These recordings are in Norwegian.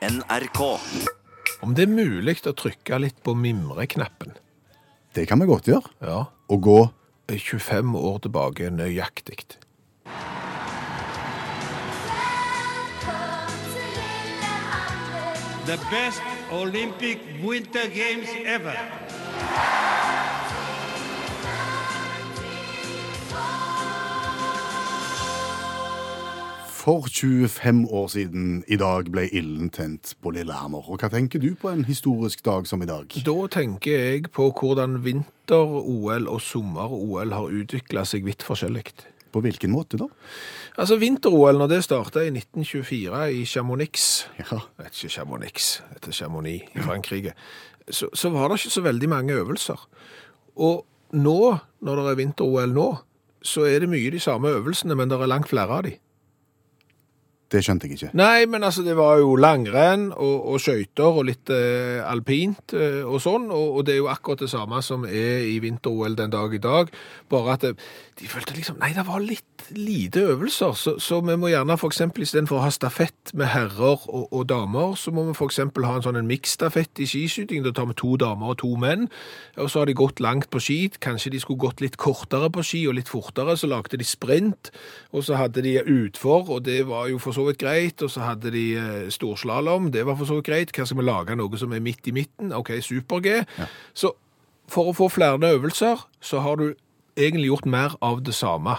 NRK. Om det er mulig å trykke litt på mimreknappen. Det kan vi godt gjøre. Ja. Og gå 25 år tilbake nøyaktig. the best Olympic Winter Games ever. For 25 år siden i dag ble ilden tent på Lillehammer. Og hva tenker du på en historisk dag som i dag? Da tenker jeg på hvordan vinter-OL og sommer-OL har utvikla seg vidt forskjellig. På hvilken måte da? Altså Vinter-OL, når det starta i 1924 i Chamonix Ja, Det ikke Chamonix, det er Chamonix i Frankrike. Så, så var det ikke så veldig mange øvelser. Og nå, når det er vinter-OL nå, så er det mye de samme øvelsene, men det er langt flere av de. Det skjønte jeg ikke. Nei, men altså, det var jo langrenn og, og skøyter og litt eh, alpint eh, og sånn, og, og det er jo akkurat det samme som er i vinter-OL den dag i dag, bare at det, de følte liksom, nei, det var litt lite øvelser, så, så vi må gjerne for eksempel, i stedet for å ha stafett med herrer og, og damer, så må vi eksempel ha en sånn en miksstafett i skiskyting, da tar vi to damer og to menn, og så har de gått langt på ski, kanskje de skulle gått litt kortere på ski og litt fortere, så lagde de sprint, og så hadde de utfor, og det var jo for så vidt greit, og så hadde de eh, storslalom, det var for så vidt greit, hva skal vi lage noe som er midt i midten? Ok, super-G. Så for å få flere øvelser, så har du egentlig gjort mer av det samme.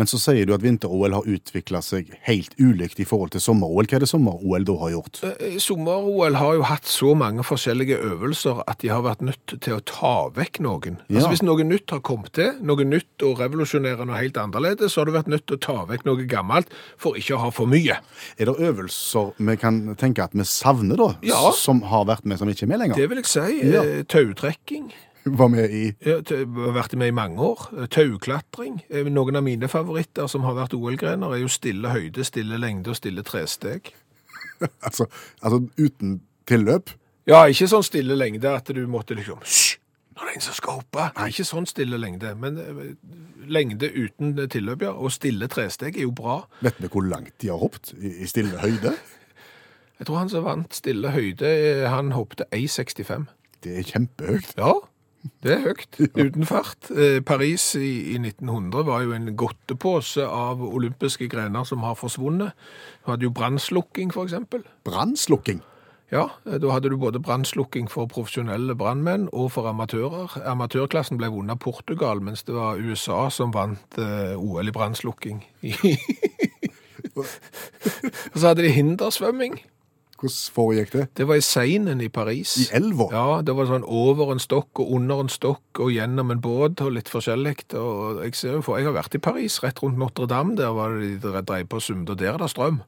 Men så sier du at vinter-OL har utvikla seg helt ulikt i forhold til sommer-OL. Hva er det sommer-OL da har gjort? Eh, Sommer-OL har jo hatt så mange forskjellige øvelser at de har vært nødt til å ta vekk noen. Ja. Altså Hvis noe nytt har kommet til, noe nytt og revolusjonerende og helt annerledes, så har du vært nødt til å ta vekk noe gammelt for ikke å ha for mye. Er det øvelser vi kan tenke at vi savner, da? Ja. Som har vært med, som ikke er med lenger? Det vil jeg si. Ja. Eh, Tautrekking. Var med i har vært med i mange år. Tauklatring. Eh, Noen av mine favoritter som har vært OL-grener, er jo stille høyde, stille lengde og stille tresteg. Altså, altså uten tilløp? Ja, ikke sånn stille lengde at du måtte liksom Hysj! Nå er det en som skal hoppe. Nei, ikke sånn stille lengde, men eh, lengde uten tilløp, ja. Og stille tresteg er jo bra. Vet vi hvor langt de har hoppet i i stille høyde? Jeg tror han som vant stille høyde, eh, han hoppet 1,65. Det er kjempehøyt. Ja, det er høyt. Uten fart. Eh, Paris i, i 1900 var jo en godtepose av olympiske grener som har forsvunnet. Du hadde jo brannslukking, eksempel. Brannslukking. Ja, eh, da hadde du både brannslukking for profesjonelle brannmenn og for amatører. Amatørklassen ble vunnet av Portugal, mens det var USA som vant eh, OL i brannslukking. og så hadde de hindersvømming. Hvordan foregikk det? Det var i Seinen i Paris. I elva? Ja, det var sånn over en stokk og under en stokk og gjennom en båt og litt forskjellig. Og jeg ser jo for, jeg har vært i Paris, rett rundt Notre-Dame, der var det de drev på Sumd, og der er det strøm.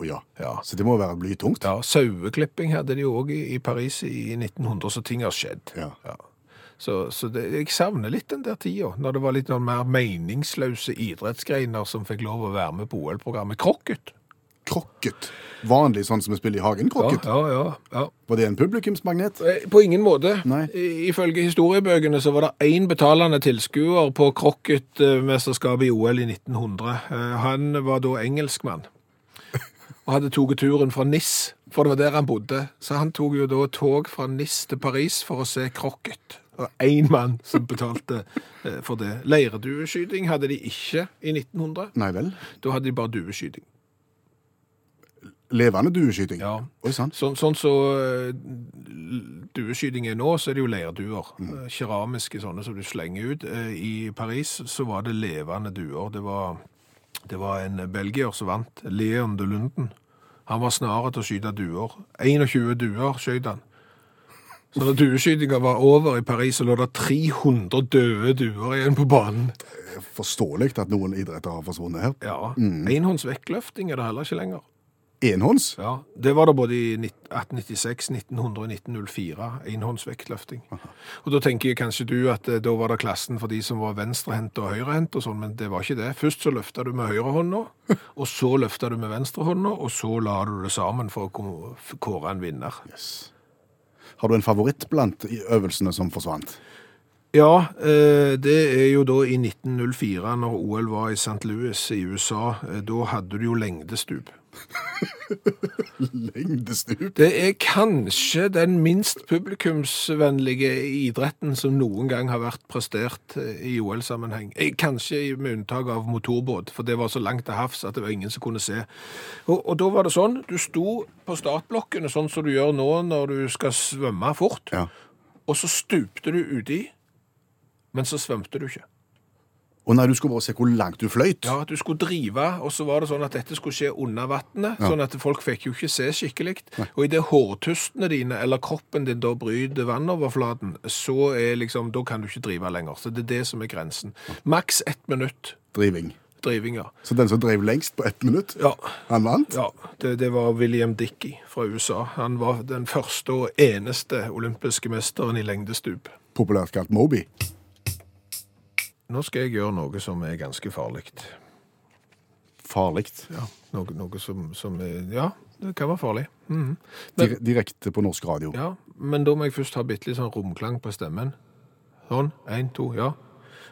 Å ja. Ja. Så det må være blytungt? Ja, saueklipping hadde de òg i, i Paris i 1900, så ting har skjedd. Ja. Så, så det, jeg savner litt den der tida, når det var litt noen mer meningsløse idrettsgreiner som fikk lov å være med på OL-programmet. Krokket. Krokket. Vanlig sånn som vi spiller i hagen, krokket. ja, ja, ja. Var det en publikumsmagnet? Eh, På ingen måte. Nei. Ifølge historiebøkene så var det én betalende tilskuer på krokketmesterskapet i OL i 1900. Eh, Han var da engelskmann og hadde tatt turen fra Nis, for det var der han bodde. Så han tok jo da tog fra Nis til Paris for å se krokket. Og én mann som betalte eh, for det. Leirdueskyting hadde de ikke i 1900. Nei vel. Da hadde de bare dueskyting. Levende dueskyting? Ja. Oi sann. Sånn, sånn så eh, dueskyting er nå, så er det jo leirduer. Mm. Keramiske sånne som du slenger ut. Eh, I Paris så var det levende duer. Det var, det var en belgier som vant, Leon de Lunden. Han var snarere til å skyte duer. 21 duer skjøt han. Så når dueskytinga var over i Paris, så lå det 300 døde duer igjen på banen. Forståelig at noen idretter har forsvunnet her. Ja, Enhånds vektløfting er det heller ikke lenger. Enhånds? Ja, Det var det både i 1896, 1900 og 1904. Enhåndsvektløfting. Og Da tenker jeg kanskje du at eh, da var det klassen for de som var venstrehendt og høyrehendt, og sånn, men det var ikke det. Først så løfta du med høyrehånda, og så løfta du med venstrehånda, og så la du det sammen for å kåre en vinner. Yes. Har du en favoritt blant i øvelsene som forsvant? Ja, eh, det er jo da i 1904, når OL var i St. Louis i USA. eh, Da hadde du jo lengdestup. Lengdestup. Det er kanskje den minst publikumsvennlige idretten som noen gang har vært prestert eh, i OL-sammenheng. Eh, Kanskje med unntak av motorbåt, for det var så langt til havs at det var ingen som kunne se. Og, og da var det sånn, du sto på startblokkene sånn som du gjør nå når du skal svømme fort, Ja. og så stupte du uti, men så svømte du ikke. Og nei, du skulle bare se hvor langt du fløyt. Ja, at du skulle drive, og så var det sånn at dette skulle skje under vannet, sånn at folk fikk jo ikke se skikkelig. Og i det hårtustene dine, eller kroppen din da bryter vannoverflaten, så er liksom, da kan du ikke drive lenger. Så det er det som er grensen. Maks ett minutt Driving. driving, ja. Så den som drev lengst på ett minutt, Ja, han vant? ja det, det var William Dickey fra USA. Han var den første og eneste olympiske mesteren i lengdestup. Populært kalt Moby. Nå skal jeg gjøre noe som er ganske farlig. Farlig. Ja, noe, noe som, som er, ja, det kan være farlig. Mhm. Men, direkte på norsk radio. Ja, men da må jeg først ha bitte litt sånn romklang på stemmen. Sånn, en, to, ja.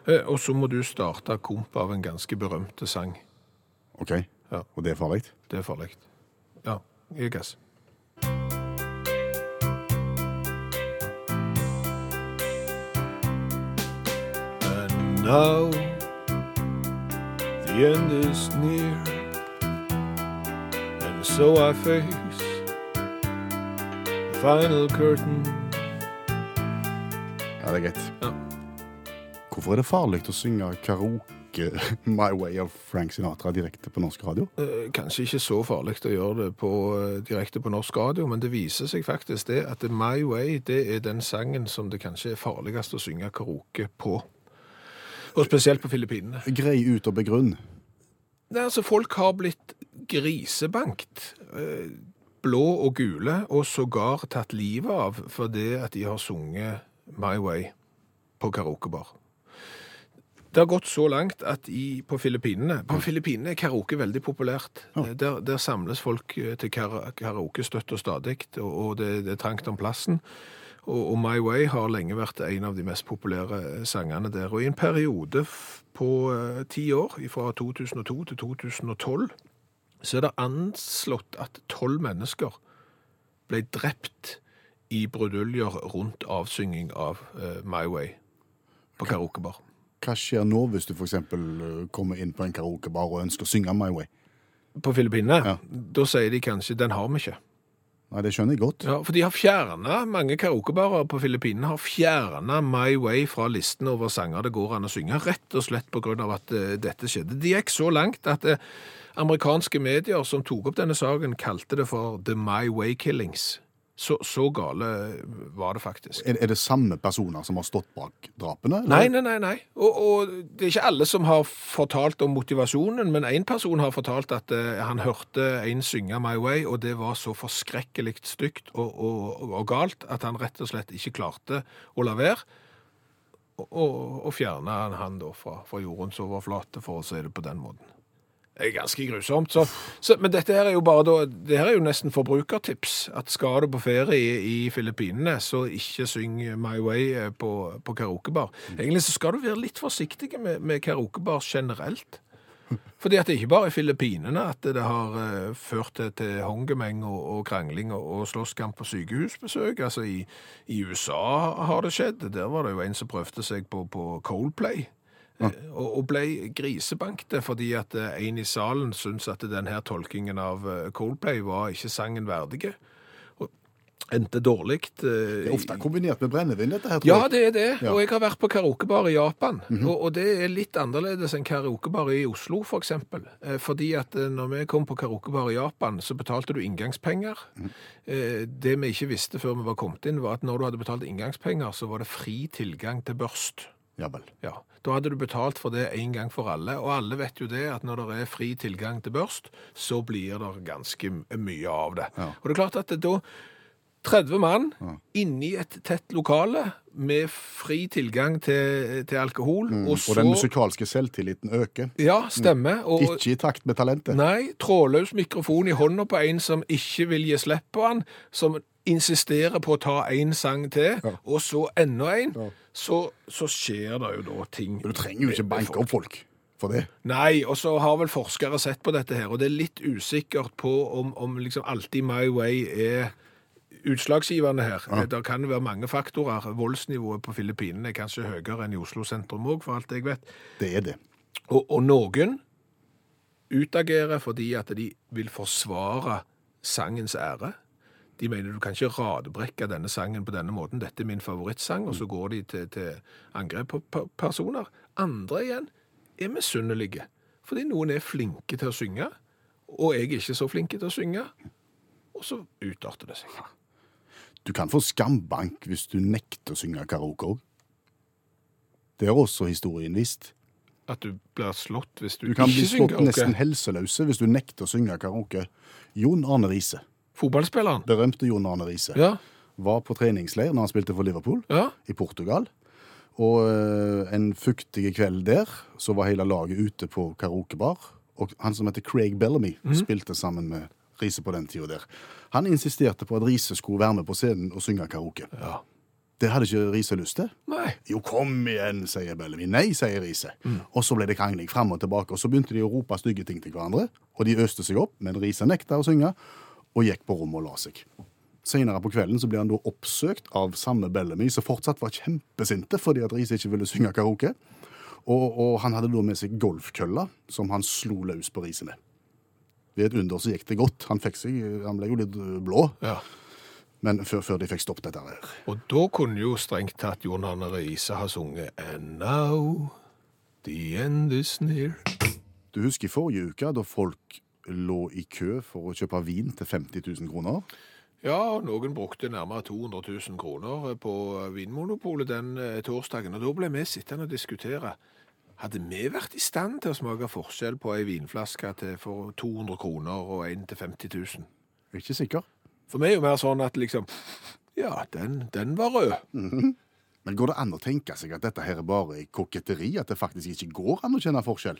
Eh, Og så må du starte komp av en ganske berømte sang. OK? Ja. Og det er farlig? Det er farlig. Ja, Jeg gass. Now the end is near And so I face the final curtain Ja, det er greit. Ja. Hvorfor er det farlig å synge karaoke My Way of Frank Sinatra direkte på norsk radio? Eh, Kanskje ikke så farlig å gjøre det på, eh, direkte på norsk radio, men det viser seg faktisk det at My Way det er den sangen som det kanskje er farligst å synge karaoke på. Og spesielt på Filippinene. Grei ut og begrunn. Er altså, folk har blitt grisebankt. eh, Blå og gule, og sågar tatt livet av for det at de har sunget My Way på karaokebar. Det har gått så langt at i, på Filippinene På Filippinene er karaoke veldig populært. Ja. Der, der samles folk eh, til karaoke støtt og stadig, og, og det, det er trangt om plassen. Og, My Way har lenge vært en av de mest populære eh, sangene der. Og i en periode på eh, ti år, fra 2002 til 2012, så er det anslått at tolv mennesker ble drept i bruduljer rundt avsynging av eh, My Way på karaokebar. Hva skjer nå hvis du f.eks. kommer inn på en karaokebar og ønsker å synge My Way? På Filippinene, Ja. da sier de kanskje 'den har vi ikke'. Nei, det skjønner jeg godt. Ja, For de har fjerna mange karaokebarer på Filippinene har fjerna My Way fra listen over sanger det går an å synge, rett og slett pga. at uh, dette skjedde. Det gikk så langt at uh, amerikanske medier som tok opp denne saken, kalte det for The My Way Killings. Så, så gale var det faktisk. Er, er det samme personer som har stått bak drapene? eller? Nei, nei, nei. nei. Og, og det er ikke alle som har fortalt om motivasjonen, men én person har fortalt at uh, han hørte en synge My Way, og det var så forskrekkelig stygt og, og, og galt at han rett og slett ikke klarte å la være. Og, og, og fjerne han, han da fra, fra jordens overflate, for å si det på den måten. Det er ganske grusomt. Så, så, men dette her er jo bare da, det her er jo nesten forbrukertips. At skal du på ferie i, i Filippinene, så ikke syng My Way eh, på, på karaokebar. Egentlig så skal du være litt forsiktig med, med karaokebar generelt. Fordi at det er ikke bare i Filippinene at det har uh, ført til, til hongemeng og, og krangling og, og slåsskamp på sykehusbesøk. Altså i, i USA har det skjedd. Der var det jo en som prøvde seg på, på Coldplay. Og, ble grisebankte fordi at eh, en i salen syntes at denne tolkingen av eh, Coldplay var ikke sangen verdige. Og endte dårlig. eh, Det er ofte kombinert med brennevin, dette her, tror jeg. ja, det er det. Ja. Og jeg har vært på karaokebar i Japan. og, og det er litt annerledes enn karaokebar i Oslo, for eksempel. Fordi at når vi kom på karaokebar i Japan, så betalte du inngangspenger. Eh, det vi ikke visste før vi var kommet inn, var at når du hadde betalt inngangspenger, så var det fri tilgang til børst. Ja vel. Ja, Da hadde du betalt for det en gang for alle, og alle vet jo det at når det er fri tilgang til børst, så blir det ganske mye av det. Ja. Og det er klart at da 30 mann inni et tett lokale med fri tilgang til, til alkohol, og Mm. Og så den musikalske selvtilliten øker. Ja, stemmer. Og, Ikke i takt med talentet. Nei, trådløs mikrofon i hånda på en som ikke vil gi slipp på han, som insisterer på å ta en sang til, Ja. og så enda en, Ja. Så, så skjer det jo da ting. Men Du trenger jo ikke banke opp folk for det. Nei, og så har vel forskere sett på dette her, og det er litt usikkert på om, om liksom alltid My Way er utslagsgivende her. Det kan være mange faktorer. Voldsnivået på Filippinene er kanskje høyere enn i Oslo sentrum òg, for alt jeg vet. Det er det. Og, og noen utagerer fordi at de vil forsvare sangens ære. De mener du kan ikke radbrekke denne sangen på denne måten. Dette er min favorittsang, og så går de til, til angrep på personer. Andre igjen er misunnelige, fordi noen er flinke til å synge, og jeg er ikke så flinke til å synge. Og så utarter det seg. Du kan få skambank hvis du nekter å synge karaoke òg. Det har også historien vist. At du blir slått hvis du, Du kan bli slått nesten helseløse hvis du nekter å synge karaoke. Jon Arne Riise, Fotballspilleren. berømte Jon Arne Riise, Ja, var på treningsleir når han spilte for Liverpool ja. i Portugal. Og eh, en fuktig kveld der så var hele laget ute på karaokebar. Og han som heter Craig Bellamy, spilte sammen med Riise på den tida der. Han insisterte på at Riise skulle være med på scenen og synge karaoke. ja. Det hadde ikke Riise lyst til. Nei. Jo, kom igjen, sier Bellamy. Nei, sier Riise. Og så ble det krangling fram og tilbake, og så begynte de å rope stygge ting til hverandre. Og de øste seg opp, men Riise nekta å synge, og gikk på rommet og la seg. Senere på kvelden så ble han da oppsøkt av samme Bellamy, som fortsatt var kjempesinte fordi at Riise ikke ville synge karaoke. Og, og han hadde da med seg golfkølla, som han slo løs på Riise med. Ved et under så gikk det godt. Han, seg, han ble jo litt blå, Ja. men før, før de fikk stoppet dette her. Og da kunne jo strengt tatt Jon Arne Riise ha sunget And now the end is near. Du husker i forrige uke da folk lå i kø for å kjøpe vin til 50 000 kroner? Ja, noen brukte nærmere 200 000 kroner på Vinmonopolet den eh, torsdagen, og da ble vi sittende og diskutere. Hadde vi vært i stand til å smake forskjell på ei vinflaske til for 200 kroner og en til 50 000? Jeg er ikke sikker. For meg er jo mer sånn at liksom, ja, den, den var rød. Men går det an å tenke seg at dette her er bare koketteri? At det faktisk ikke går an å kjenne forskjell?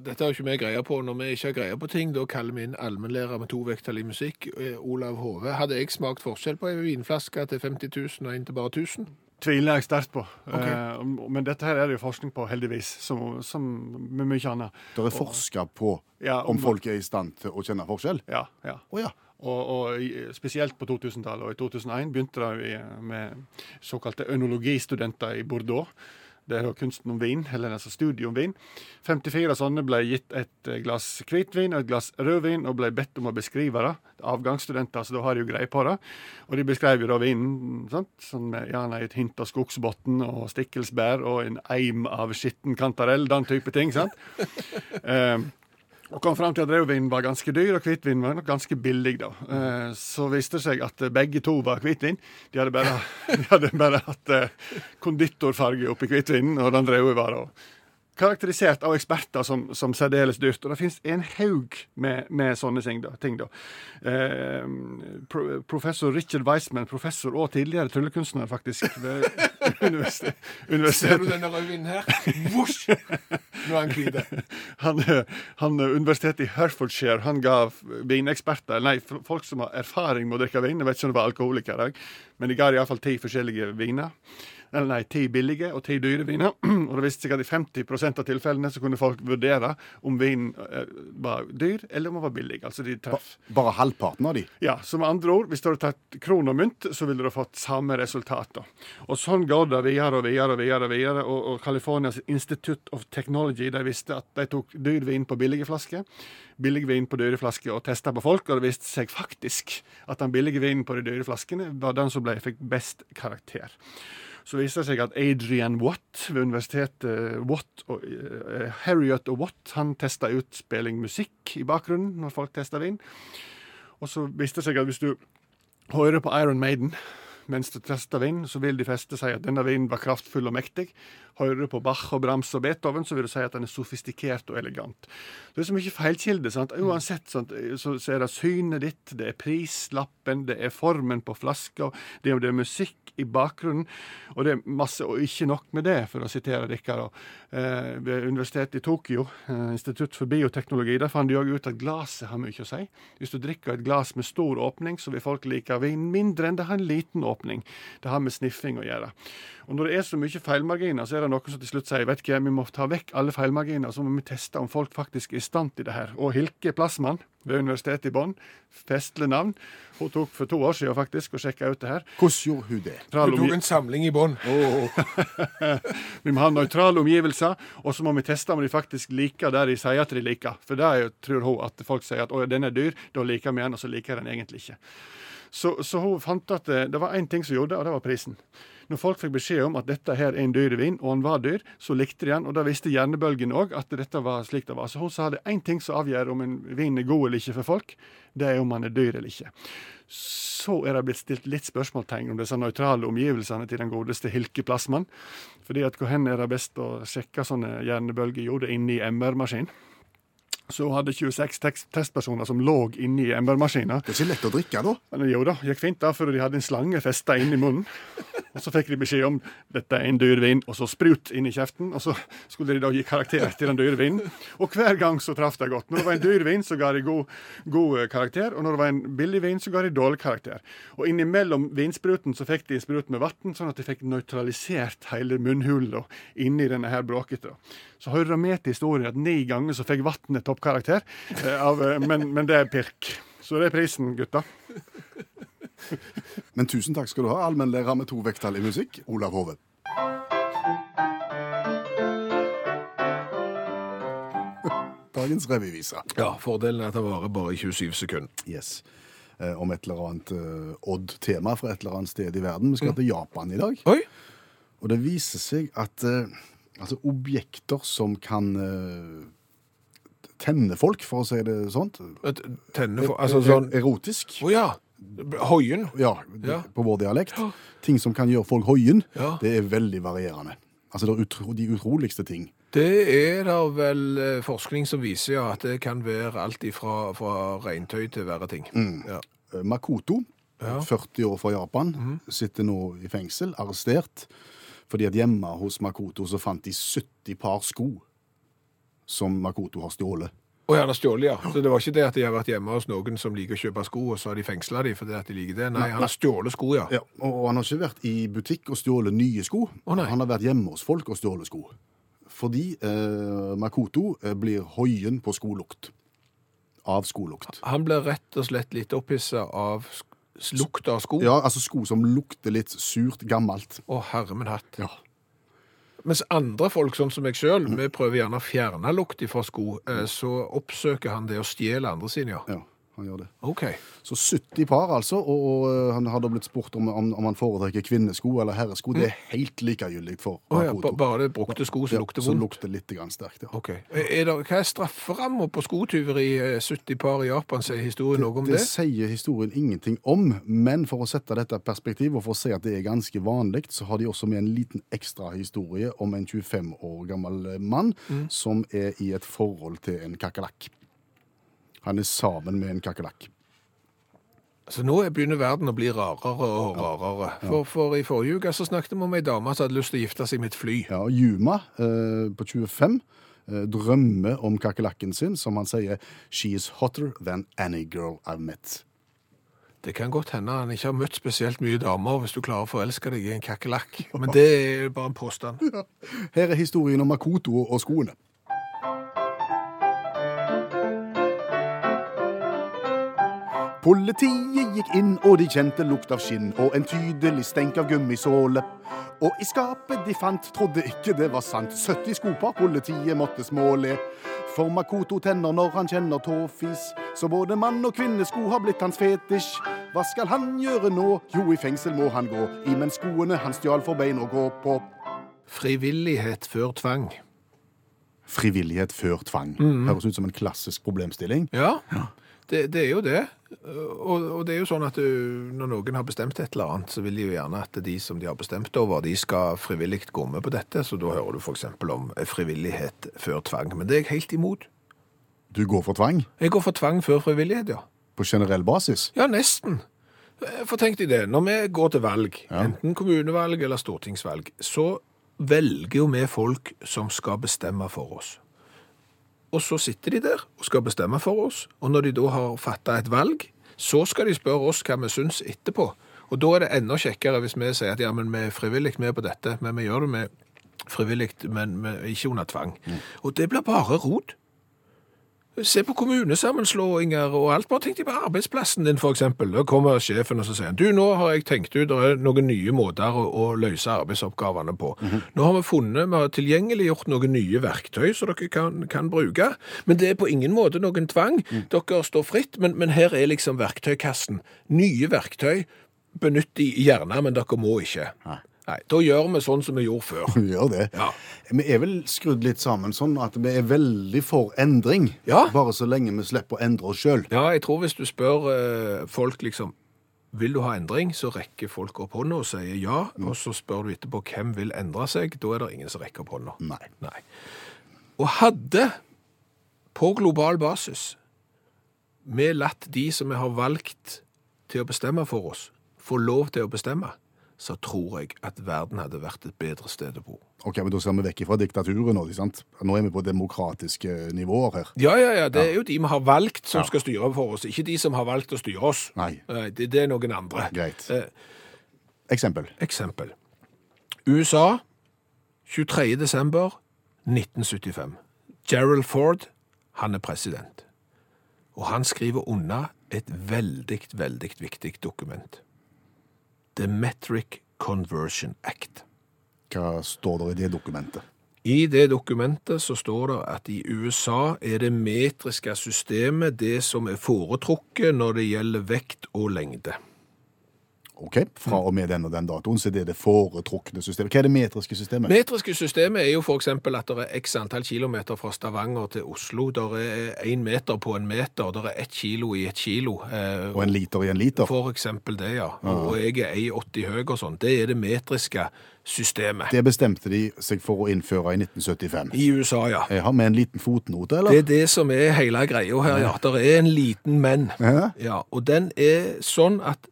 Dette har jo ikke vi greie på. Når vi ikke har greie på ting, da kaller vi inn allmennlærer med to vekttall i musikk, eh, Olav Hove. Hadde jeg smakt forskjell på ei vinflaske til 50 000 og en til bare 1000? tviler jeg sterkt på. Okay. Eh, men dette her er det jo forskning på, heldigvis, som, som med mye annet. Det er forska på Ja, om folk er i stand til å kjenne forskjell? Ja, ja. Oh, ja. Og, og spesielt på 2000-tallet. Og i 2001 begynte det i- med såkalte ønologistudenter i Bordeaux. Det er jo kunsten om vin, eller altså studiet om vin. 54 sånne ble gitt et eh, glass hvitvin og et glass rødvin og ble bedt om å beskrive det. Avgangsstudenter, så da har de jo greie på det. Og de beskrev jo da vinen sant? sånn med gjerne et hint av skogsbunn og stikkelsbær og en eim av skitten kantarell, den type ting. sant? Eh, og kom fram til at rødvin var ganske dyr, og hvitvin var nok ganske billig. da. Eh, Så viste det seg at eh, begge to var hvitvin. De hadde bare, de hadde bare hatt eh, konditorfarge oppi hvitvinen, og den røde var da karakterisert av eksperter som, som særdeles dyrt. Og det finnes en haug med, med sånne ting. da. Ting, da. Eh, pro, professor Richard Weissman, professor og tidligere tryllekunstner, faktisk, ved universitet, Ser du denne rødvinen her? Vosj! Nå er han hvit. han, han, Universitetet i Herfordshire han ga vineksperter, nei, folk som har erfaring med å drikke vin, jeg vet ikke om det var alkoholikere, men de ga iallfall ti forskjellige viner. Eller nei, ti billige og ti dyre viner. Og det viste seg at i 50 av tilfellene så kunne folk vurdere om vinen eh, var dyr eller om den var billig. Altså de treff. Bare halvparten av de. Ja, så med andre ord, hvis du hadde tatt kron og mynt, så ville du fått samme resultat. Og sånn går det videre og videre og videre. Og videre, og, og Californias Institute of Technology de visste at de tok dyr vin på billige flasker, billig vin på dyre flasker og testa på folk, og det viste seg faktisk at den billige vinen på de dyre flaskene var den som ble, fikk best karakter. Så viste det seg at Adrian Watt ved universitetet Watt og, uh, Harriet og Watt han testa utspilling musikk i bakgrunnen når folk testa inn. Og så viste det seg at hvis du hører på Iron Maiden mens du tester vin, så vil de fleste si at denne vinen var kraftfull og mektig. Hører du på Bach og Brams og Beethoven, så vil du si at den er sofistikert og elegant. Det er så mye feilkilde. sant? Uansett sant? Så, så er det synet ditt, det er prislappen, det er formen på flaska, det, er- det er musikk i bakgrunnen, og det er masse, og ikke nok med det, for å sitere dere. Eh, ved Universitetet i Tokyo, eh, Institutt for bioteknologi, der fant de òg ut at glasset har mye å si. Hvis du drikker et glass med stor åpning, så vil folk like vin mindre enn det har en liten øyeåpning. Det har med sniffing å gjøre. Og når det er så mye feilmarginer, så er det noen som til slutt sier vet ikke, vi må ta vekk alle feilmarginer, så må vi teste om folk faktisk er i stand til det her. Og Hilke Plassmann ved Universitetet i Bonn, festlig navn, hun tok for to år siden faktisk og sjekka ut det her. Hvordan gjorde hun det? Hun tok en samling i bånn. Vi må ha nøytrale omgivelser, og så må vi teste om de faktisk liker det de sier at de liker. For det tror hun at folk sier at å, den er dyr, da liker vi den, og så liker den egentlig ikke. Så, så hun fant at det, det var én ting som gjorde og det var prisen. Når folk fikk beskjed om at dette her er en dyr vin, og han var dyr, så likte de han, Og da visste hjernebølgen òg at dette var slik det var. Så hun sa det én ting som avgjør om en vin er god eller ikke for folk, det er om han er dyr eller ikke. Så er det blitt stilt litt spørsmålstegn om disse nøytrale omgivelsene til den godeste Hilke Plassmann. Fordi at hvor hen er det best å sjekke sånne hjernebølger? Jo, det er inne i MR-maskin. Så hadde 26 testpersoner som lå inne i MR-maskiner. Det er ikke lett å drikke, da. Men jo da, gikk fint da, før de hadde en slange festa i munnen. Og så fikk de beskjed om dette er en dyr vin, og så sprut inn i kjeften. Og så skulle de da gi karakter til den dyre vinen. Og hver gang så traff de godt. Når det var en dyr vin, så ga de god, god eh, karakter. Og når det var en billig vin, så ga de dårlig karakter. Og innimellom vinspruten så fikk de sprut med vann, sånn at de fikk nøytralisert hele munnhulen inni denne her bråkete. Så hører det med til historien at ni ganger så fikk vannet toppkarakter, eh, av, eh, men, men det er pirk. Så det er prisen, gutta. Men tusen takk skal du ha, allmennlærer med to vekttall i musikk, Olav Hove. Dagens revyvise. Ja, fordelen er at det varer bare i 27 sekunder. Yes. Eh, om et eller annet eh, odd-tema fra et eller annet sted i verden. Vi skal til Japan i dag. Oi! Og det viser seg at eh, altså objekter som kan eh, tenne folk, for å si det sånt Tenne for Altså sånn Å Erotisk. ja! Hoien. Ja, Ja. på vår dialekt. Ting som kan gjøre folk hoien, Ja. det er veldig varierende. Altså det er utro, de utroligste ting. Det er da vel eh, forskning som viser ja, at det kan være alt ifra fra regntøy til verre ting. Ja. Eh, Makoto, Ja. 40 år fra Japan, sitter nå i fengsel, arrestert, fordi at hjemme hos Makoto så fant de 70 par sko som Makoto har stjålet. Og har stjålet, ja. Så det var ikke det at de har vært hjemme hos noen som liker å kjøpe sko, og så har de fengsla de fordi at de liker det. Nei, han har stjålet sko, ja. Ja, og og han har ikke vært i butikk og stjålet nye sko. Å, nei. han har vært hjemme hos folk og stjålet sko. Fordi eh, Makoto eh, blir hoien på skolukt. Av skolukt. Han blir rett og slett litt opphissa av sk- lukt av sko. Ja, altså sko som lukter litt surt, gammelt. Å, herre min hatt. Ja. Mens andre folk, sånn som meg sjøl, vi prøver gjerne å fjerne lukt fra sko, eh, så oppsøker han det å stjele andre sine, ja. ja, han gjør det. Okay. Så 70 par, altså. Og, og eh, han hadde blitt spurt om, om, om han foretrekker kvinnesko eller herresko. Det er helt likegyldig for oh, ja, Makoto. ba- bare det er brukte sko som Ja, lukter Som lukter litt grann sterkt, ja. Okay. Er det, hva er strafferamma på skotyveri? eh, 70 par i Japan, sier historien noe om Det det? sier historien ingenting om, men for å sette dette i perspektiv, og for å si at det er ganske vanlig, så har de også med en liten ekstra historie om en 25 år gammel mann som er i et forhold til en kakerlakk. Han er sammen med en kakerlakk. Så nå begynner verden å bli rarere og rarere. For, for i forrige uke så snakket vi om ei dame som hadde lyst til å gifte seg med et fly. Ja, og Juma eh, på 25 eh, drømmer om kakerlakken sin, som han sier «She is hotter than any girl I've met». Det kan godt hende han ikke har møtt spesielt mye damer hvis du klarer å forelske deg i en kakerlakk. Men det er bare en påstand. Her er historien om Makoto og skoene. Politiet gikk inn, og de kjente lukt av skinn og en tydelig stenk av gummisåle. Og i skapet de fant, trodde ikke det var sant. 70 skopar politiet måtte småle. For Makoto tenner når han kjenner tåfis. Så både mann- og kvinnesko har blitt hans fetisj. Hva skal han gjøre nå? Jo, i fengsel må han gå. Imens skoene han stjal for bein å gå på. Frivillighet før tvang. Frivillighet før tvang. Høres ut som en klassisk problemstilling. Ja. Ja, det, det er jo det. Og, og det er jo sånn at du, når noen har bestemt et eller annet, så vil de jo gjerne at de som de har bestemt over, de skal frivillig gå med på dette. Så da hører du f.eks. om frivillighet før tvang. Men det er jeg helt imot. Du går for tvang Jeg går for tvang før frivillighet, ja. på generell basis. Ja, nesten. For tenk deg det, når vi går til valg, Ja. enten kommunevalg eller stortingsvalg, så velger jo vi folk som skal bestemme for oss. Og så sitter de der og skal bestemme for oss, og når de da har fatta et valg, så skal de spørre oss hva vi syns etterpå. Og da er det enda kjekkere hvis vi sier at ja, men vi er frivillig med på dette, men vi gjør det med frivillig, men med, ikke under tvang. Og det blir bare rot. Se på kommunesammenslåinger og alt. Bare tenk deg på arbeidsplassen din, eksempel. Da kommer sjefen og så sier han, du, nå har jeg tenkt ut, det er noen nye måter å, å løse arbeidsoppgavene på. Nå har vi funnet, vi har tilgjengeliggjort noen nye verktøy som dere kan, kan bruke. Men det er på ingen måte noen tvang. Dere står fritt, men, men her er liksom verktøykassen. Nye verktøy, benytt de gjerne, men dere må ikke. Nei. Nei, da gjør vi sånn som vi gjorde før. Vi gjør det. Ja. Vi er vel skrudd litt sammen sånn at vi er veldig for endring. Ja. Bare så lenge vi slipper å endre oss sjøl. Ja, jeg tror hvis du spør eh, folk liksom vil du ha endring, så rekker folk opp hånda og sier ja. Og så spør du etterpå hvem vil endre seg. Da er det ingen som rekker opp hånda. Nei. Nei. Og hadde på global basis vi latt de som vi har valgt til å bestemme for oss, få lov til å bestemme, så tror jeg at verden hadde vært et bedre sted å bo. Ok, men Da ser vi vekk fra diktaturet nå. ikke sant? Nå er vi på demokratiske nivåer her. Ja, ja, ja. Det er jo de vi har valgt som skal styre for oss, ikke de som har valgt å styre oss. Nei, Det, det er noen andre. Greit. Eh, Eksempel. Eksempel. USA, 23. desember 1975. Gerald Ford, han er president. Og han skriver unna et veldig, veldig viktig dokument. The Metric Conversion Act. Hva står det i det dokumentet? I det dokumentet så står det at i USA er det metriske systemet det som er foretrukket når det gjelder vekt og lengde. Ok, Fra og med den og den datoen så er det det foretrukne systemet. Hva er det metriske systemet? Metriske systemet er jo eksempel at det er x antall kilometer fra Stavanger til Oslo. Det er en meter på en meter, det er ett kilo i et kilo. eh, Og en liter i en liter? For eksempel det, ja. Og jeg er 1,80 høy og sånn. Det er det metriske systemet. Det bestemte de seg for å innføre i 1975. I USA, ja. Jeg har med en liten fotnote, eller? Det er det som er hele greia her, ja. Det er en liten menn. Ja. Ja, og den er sånn at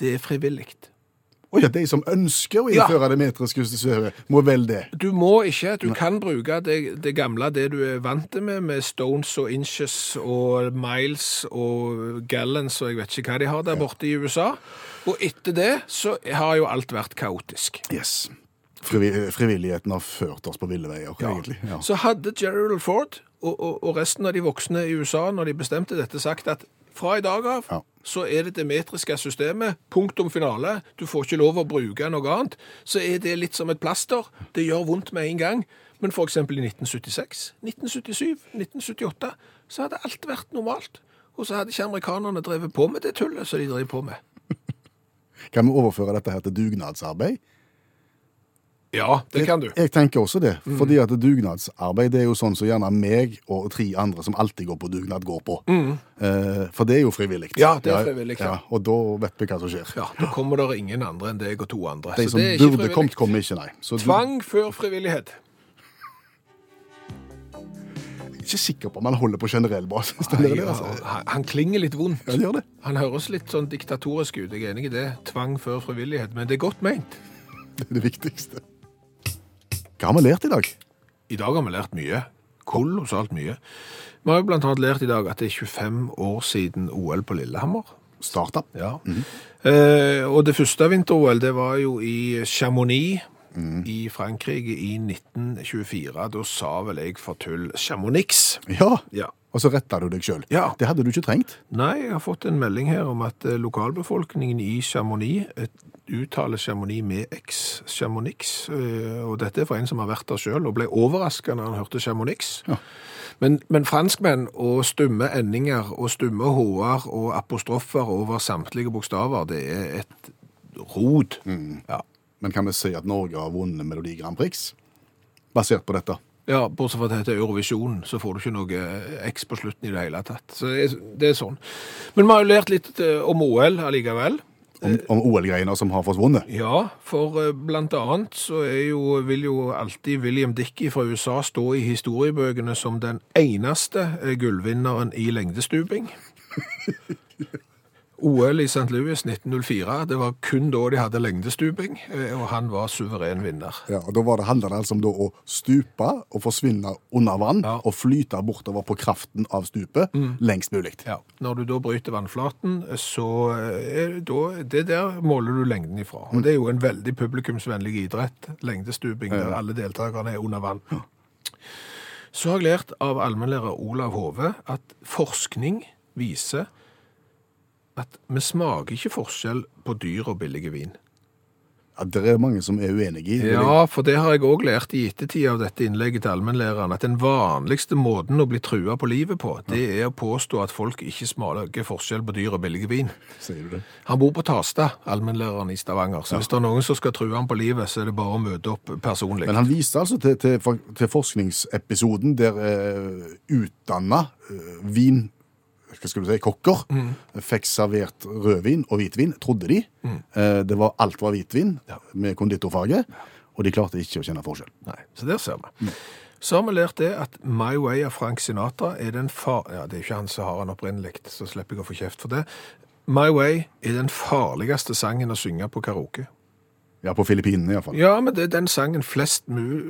det er frivillig. Å ja, de som ønsker å Ja. det metriske systemet, må vel det. Du må ikke, du kan bruke det, det gamle, det du er vant med, med stones og inches og miles og gallons og jeg vet ikke hva de har der borte i USA. Og etter det så har jo alt vært kaotisk. Yes. Frivi- Frivilligheten har ført oss på ville veier, egentlig. Ja. Så hadde Gerald Ford og, og, og resten av de voksne i USA, når de bestemte dette, sagt at fra i dag av Ja. Så er det det metriske systemet, punktum finale, du får ikke lov å bruke noe annet, så er det litt som et plaster. Det gjør vondt med en gang. Men eksempel i 1976, 1977, 1978, så hadde alt vært normalt. Og så hadde ikke amerikanerne drevet på med det tullet som de driver på med. Kan vi overføre dette her til dugnadsarbeid? Ja, det kan du. Jeg tenker også det, Mm. fordi at dugnadsarbeid det er jo sånn som gjerne meg og tre andre som alltid går på dugnad, går på. Eh, for det er jo frivillig. Mm. Ja, det er frivillig, ja. Og da vet vi hva som skjer. Ja, Da kommer det ingen andre enn deg og to andre. De som burde kommet, kommer ikke, nei. Så du- Tvang før frivillighet. jeg er ikke sikker på om han holder på generell basis. Nei, det, altså. han, han klinger litt vondt. Ja, det gjør det. Han høres litt sånn diktatorisk ut, jeg er enig i det. Tvang før frivillighet, men det er godt ment. Det er det viktigste. Hva har vi lært i dag? I dag har vi lært mye. Kolossalt mye. Vi har jo blant annet lært i dag at det er 25 år siden OL på Lillehammer. Starta. Ja. eh, og det første vinter-OL, det var jo i Chamonix i Frankrike i 1924. Da sa vel jeg for tull Chamonix. Ja, Ja. og så retta du deg sjøl. Ja. Det hadde du ikke trengt. Nei, jeg har fått en melding her om at eh, lokalbefolkningen i Chamonix eh, uttaler Chamonix med X, Chamonix, eh, og dette er for en som har vært der selv, og ble overrasket når han hørte Chamonix. Ja. Men, men franskmenn og stumme endinger og stumme H-er og apostrofer over samtlige bokstaver, det er et rod. Ja. Men kan vi si at Norge har vunnet Melodi Grand Prix basert på dette? Ja, bortsett fra at det heter Eurovision, så får du ikke noe eh, X på slutten i det hele tatt. Så det er, det er sånn. Men vi har jo lært litt eh, om OL allikevel. Om, om OL-greiene som har forsvunnet? Ja, for eh, blant annet så er jo, vil jo alltid William Dickie fra USA stå i historiebøkene som den eneste eh, gullvinneren i lengdestuping. OL i St. Louis 1904, det var kun da de hadde lengdestuping, eh, og han var suveren vinner. Ja, og Da var det, handler det altså om da å stupe og forsvinne under vann Ja. og flyte bortover på kraften av stupet lengst mulig. Ja. Når du da bryter vannflaten, så er da, det der måler du lengden ifra. Og det er jo en veldig publikumsvennlig idrett, lengdestuping, der alle deltakerne er under vann. Så har jeg lært av allmennlærer Olav Hove at forskning viser at vi smaker ikke forskjell på dyr og billige vin. Ja, det er mange som er uenige i. Ja, for det har jeg òg lært i ettertid av dette innlegget til allmennlæreren, at den vanligste måten å bli trua på livet på, det er å påstå at folk ikke smaker forskjell på dyr og billige vin. Sier du det? Han bor på Tasta, allmennlæreren i Stavanger, så hvis det er noen som skal true ham på livet, så er det bare å møte opp personlig. Men han viste altså til, til, til forskningsepisoden der eh, utdanna eh, vin hva skal du si, kokker fikk servert rødvin og hvitvin, trodde de. Eh, det var, alt var hvitvin med konditorfarge, og de klarte ikke å kjenne forskjell. Nei, så der ser vi. Så har vi lært det at My Way av Frank Sinatra er den far... Ja, det er ikke han som har han opprinnelig, så slipper jeg å få kjeft for det. My Way er den farligste sangen å synge på karaoke. Ja, på Filippinene iallfall. Ja, men det er den sangen flest,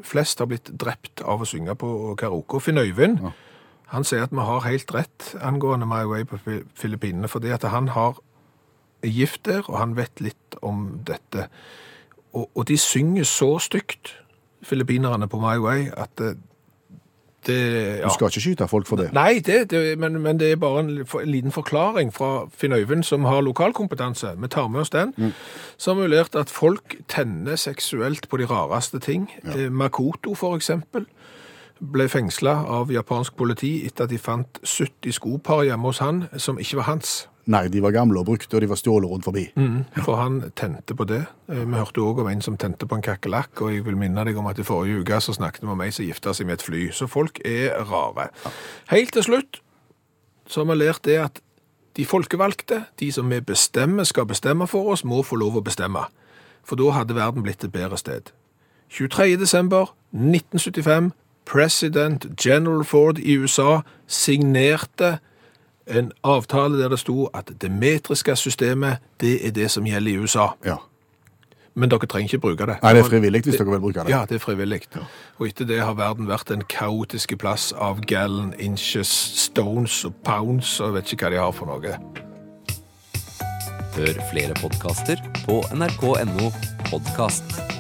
flest har blitt drept av å synge på karaoke. Og Finn Øyvind, han sier at vi har helt rett angående My Way på Filippinene, fordi at han har gift der, og han vet litt om dette. Og, og de synger så stygt, filippinerne på My Way, at det, det ja. Du skal ikke skyte folk for det. Nei, det, det, men, men det er bare en, en liten forklaring fra Finn Øyvind, som har lokalkompetanse. Vi tar med oss den. Så har vi lært at folk tenner seksuelt på de rareste ting. Eh, Makoto, for eksempel, ble fengsla av japansk politi etter at de fant 70 skopar hjemme hos han som ikke var hans. Nei, de var gamle og brukte, og de var stjålet rundt forbi. For han tente på det. Eh, Vi hørte òg om en som tente på en kakerlakk, og jeg vil minne deg om at i forrige uke så snakket vi om ei som gifta seg med et fly. Så folk er rare. Helt til slutt så har vi lært det at de folkevalgte, de som vi bestemmer skal bestemme for oss, må få lov å bestemme. For da hadde verden blitt et bedre sted. 23. desember 1975, president General Ford i USA signerte en avtale der det sto at det metriske systemet, det er det som gjelder i USA. Ja. Men dere trenger ikke bruke det. Nei, det er frivillig hvis dere vil bruke det. Ja, det er frivillig. Og etter det har verden vært en kaotisk plass av gallon, inches, stones og pounds, og jeg vet ikke hva de har for noe. Hør flere podkaster på nrk.no podkast.